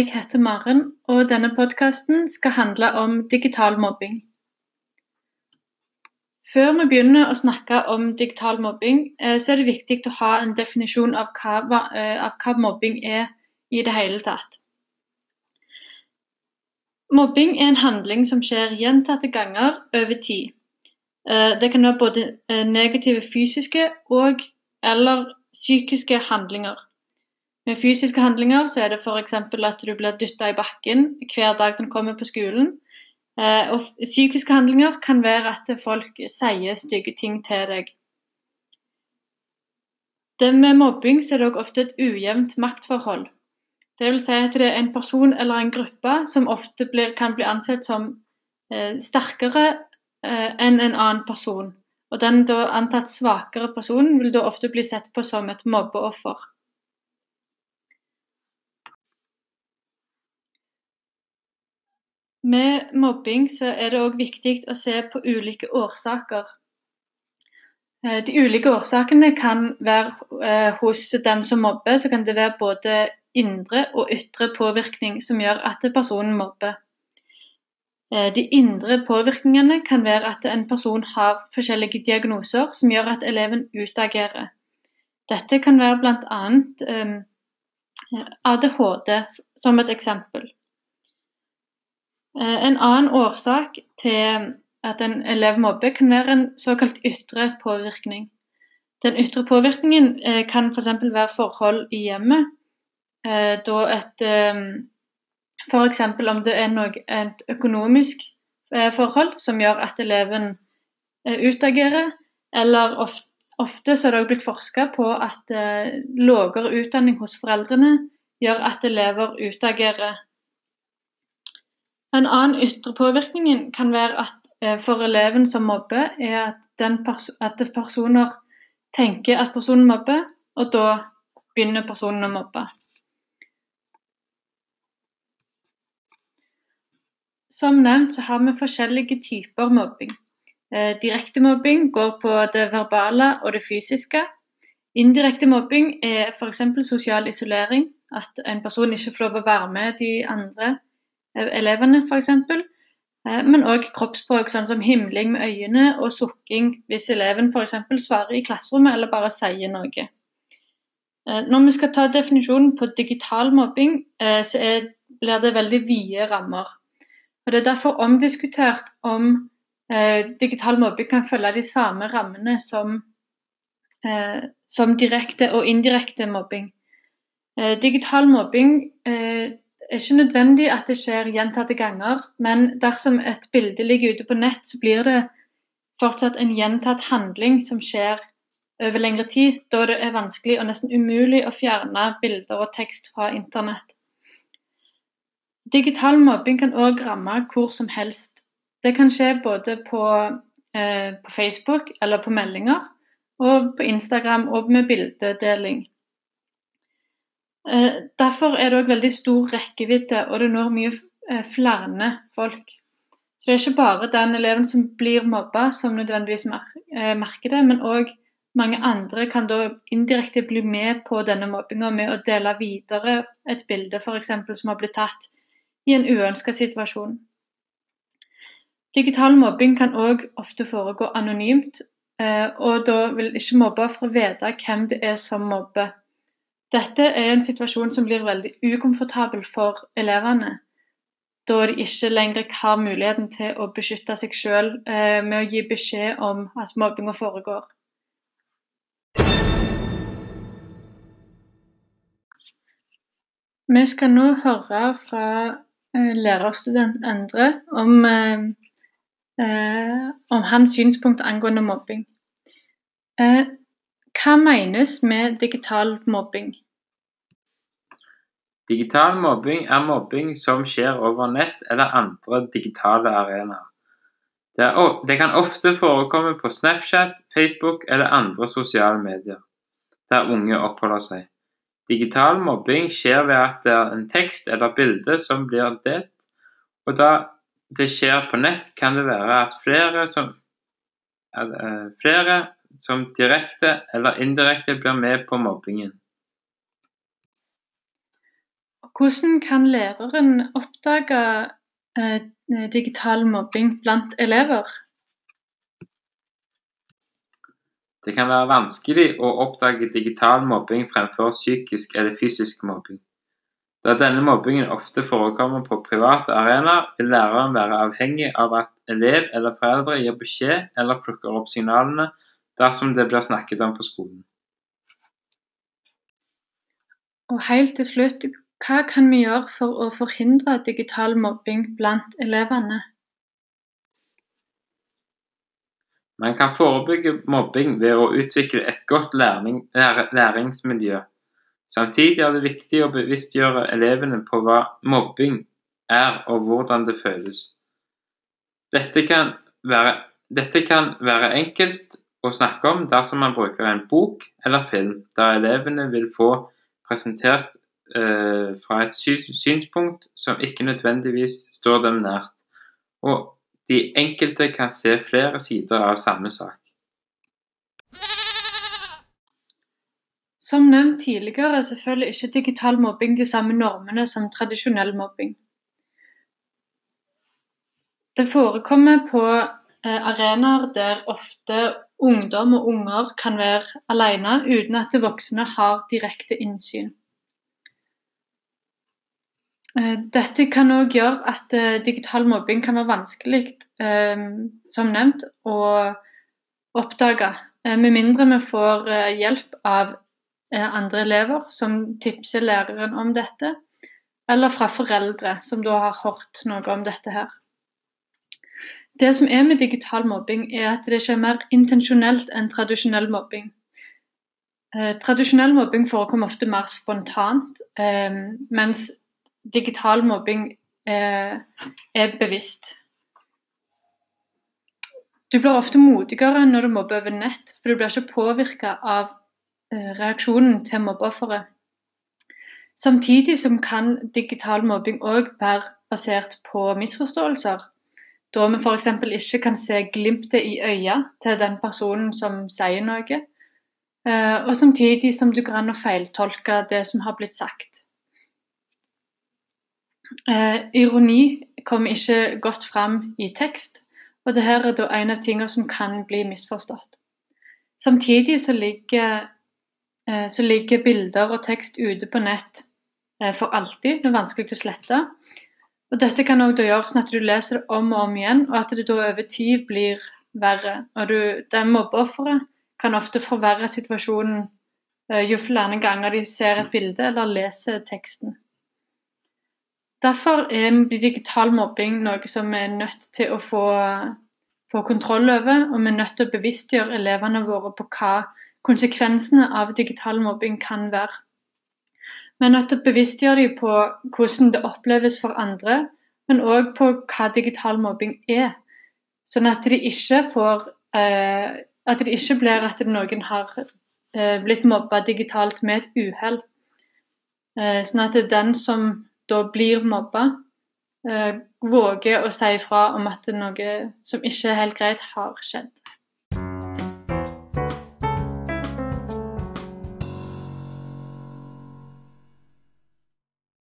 Jeg heter Maren, og denne podkasten skal handle om digital mobbing. Før vi begynner å snakke om digital mobbing, eh, så er det viktig å ha en definisjon av hva, eh, av hva mobbing er i det hele tatt. Mobbing er en handling som skjer gjentatte ganger over tid. Eh, det kan være både negative fysiske og eller psykiske handlinger. Med fysiske handlinger så er det f.eks. at du blir dytta i bakken hver dag du kommer på skolen. Eh, og psykiske handlinger kan være at folk sier stygge ting til deg. Det med mobbing så er det også ofte et ujevnt maktforhold. Det vil si at det er en person eller en gruppe som ofte blir, kan bli ansett som eh, sterkere eh, enn en annen person. Og den da antatt svakere personen vil da ofte bli sett på som et mobbeoffer. Med mobbing er det òg viktig å se på ulike årsaker. Eh, de ulike årsakene kan være eh, hos den som mobber, så kan det være både indre og ytre påvirkning som gjør at personen mobber. Eh, de indre påvirkningene kan være at en person har forskjellige diagnoser som gjør at eleven utagerer. Dette kan være bl.a. ADHD, som et eksempel. Eh, en annen årsak til at en elev mobber, kan være en såkalt ytre påvirkning. Den ytre påvirkningen eh, kan f.eks. For være forhold i hjemmet. Eh, da et F.eks. om det er noe, et økonomisk forhold som gjør at eleven utagerer, eller ofte, ofte så er det også blitt forska på at lavere utdanning hos foreldrene gjør at elever utagerer en annen ytre påvirkning kan være at eh, for eleven som mobber, er at, pers at personer tenker at personen mobber, og da begynner personen å mobbe. Som nevnt så har vi forskjellige typer mobbing. Eh, direkte mobbing går på det verbale og det fysiske. Indirekte mobbing er f.eks. sosial isolering, at en person ikke får lov å være med de andre elevene, f.eks. Eh, men òg kroppsspråk, sånn som himling med øynene og sukking hvis eleven f.eks. svarer i klasserommet eller bare sier noe. Eh, når vi skal ta definisjonen på digital mobbing, eh, så blir det veldig vide rammer. Og Det er derfor omdiskutert om eh, digital mobbing kan følge de samme rammene som, eh, som direkte og indirekte mobbing. Eh, digital mobbing ikke nødvendig at det skjer gjentatte ganger, men dersom et bilde ligger ute på nett, så blir det fortsatt en gjentatt handling som skjer over lengre tid, da det er vanskelig og nesten umulig å fjerne bilder og tekst fra internett. Digital mobbing kan òg ramme hvor som helst. Det kan skje både på, eh, på Facebook eller på meldinger, og på Instagram og med bildedeling. Eh, derfor er det òg veldig stor rekkevidde, og det når mye eh, flere folk. Så det er ikke bare den eleven som blir mobba som nødvendigvis eh, merker det, men òg mange andre kan da indirekte bli med på denne mobbinga med å dele videre et bilde f.eks. som har blitt tatt i en uønska situasjon. Digital mobbing kan òg ofte foregå anonymt, og da vil ikke mobba for å vite hvem det er som mobber. Dette er en situasjon som blir veldig ukomfortabel for elevene, da de ikke lenger har muligheten til å beskytte seg selv eh, med å gi beskjed om at mobbinga foregår. Vi skal nå høre fra eh, lærerstudent Endre om, eh, eh om hans synspunkt angående mobbing. Hva menes med digital mobbing? Digital mobbing er mobbing som skjer over nett eller andre digitale arenaer. Det kan ofte forekomme på Snapchat, Facebook eller andre sosiale medier, der unge oppholder seg. Digital mobbing skjer ved at det er en tekst eller bilde som blir delt, og da det skjer på nett, kan det være at flere som, eh, flere som direkte eller indirekte blir med på mobbingen. Hvordan kan læreren oppdage eh, digital mobbing blant elever? Det kan være vanskelig å oppdage digital mobbing fremfor psykisk eller fysisk mobbing. Da denne mobbingen ofte forekommer på private arenaer, vil læreren være avhengig av at elev eller foreldre gir beskjed eller plukker opp signalene dersom det blir snakket om på skolen. Og helt til slutt, hva kan vi gjøre for å forhindre digital mobbing blant elevene? Man kan forebygge mobbing ved å utvikle et godt læring, læringsmiljø. Samtidig er det viktig å bevisstgjøre elevene på hva mobbing er og hvordan det føles. Dette kan være, dette kan være enkelt å snakke om dersom man bruker en bok eller film, der elevene vil få presentert eh, fra et synspunkt som ikke nødvendigvis står dem nært, og de enkelte kan se flere sider av samme sak. Som nevnt tidligere så følger ikke digital mobbing de samme normene som tradisjonell mobbing. Det forekommer på eh, arenaer der ofte ungdom og unger kan være alene uten at voksne har direkte innsyn. Eh, dette kan òg gjøre at eh, digital mobbing kan være vanskelig, eh, som nevnt, å oppdage. Med mindre vi får hjelp av andre elever som tipser læreren om dette, eller fra foreldre som da har hørt noe om dette her. Det som er med digital mobbing, er at det ikke er mer intensjonelt enn tradisjonell mobbing. Tradisjonell mobbing forekommer ofte mer spontant, mens digital mobbing eh, er bevisst. Du blir ofte modigere når du mobber over nett, for du blir ikke påvirka av eh, reaksjonen til mobbeofferet. Samtidig som kan digital mobbing òg være basert på misforståelser. Da vi f.eks. ikke kan se glimtet i øya til den personen som sier noe. Eh, og samtidig som du kan feiltolke det som har blitt sagt. Eh, ironi kommer ikke godt fram i tekst, og dette er da en av tingene som kan bli misforstått. Samtidig så ligger, eh, så ligger bilder og tekst ute på nett for alltid. Det er vanskelig å slette. Og Dette kan også gjøre sånn at du leser det om og om igjen, og at det da over tid blir verre. Og du, det mobbeofferet kan ofte forverre situasjonen eh, jo flere ganger de ser et bilde eller leser teksten. Derfor er digital mobbing noe som vi er nødt til å få, få kontroll over, og vi er nødt til å bevisstgjøre elevene våre på hva konsekvensene av digital mobbing kan være. Vi er nødt til å bevisstgjøre dem på hvordan det oppleves for andre, men òg på hva digital mobbing er. Sånn at de ikke får eh, At det ikke blir at noen har eh, blitt mobba digitalt med et uhell. Eh, sånn at det er den som da blir mobba, eh, våger å si ifra om at noe som ikke er helt greit, har skjedd.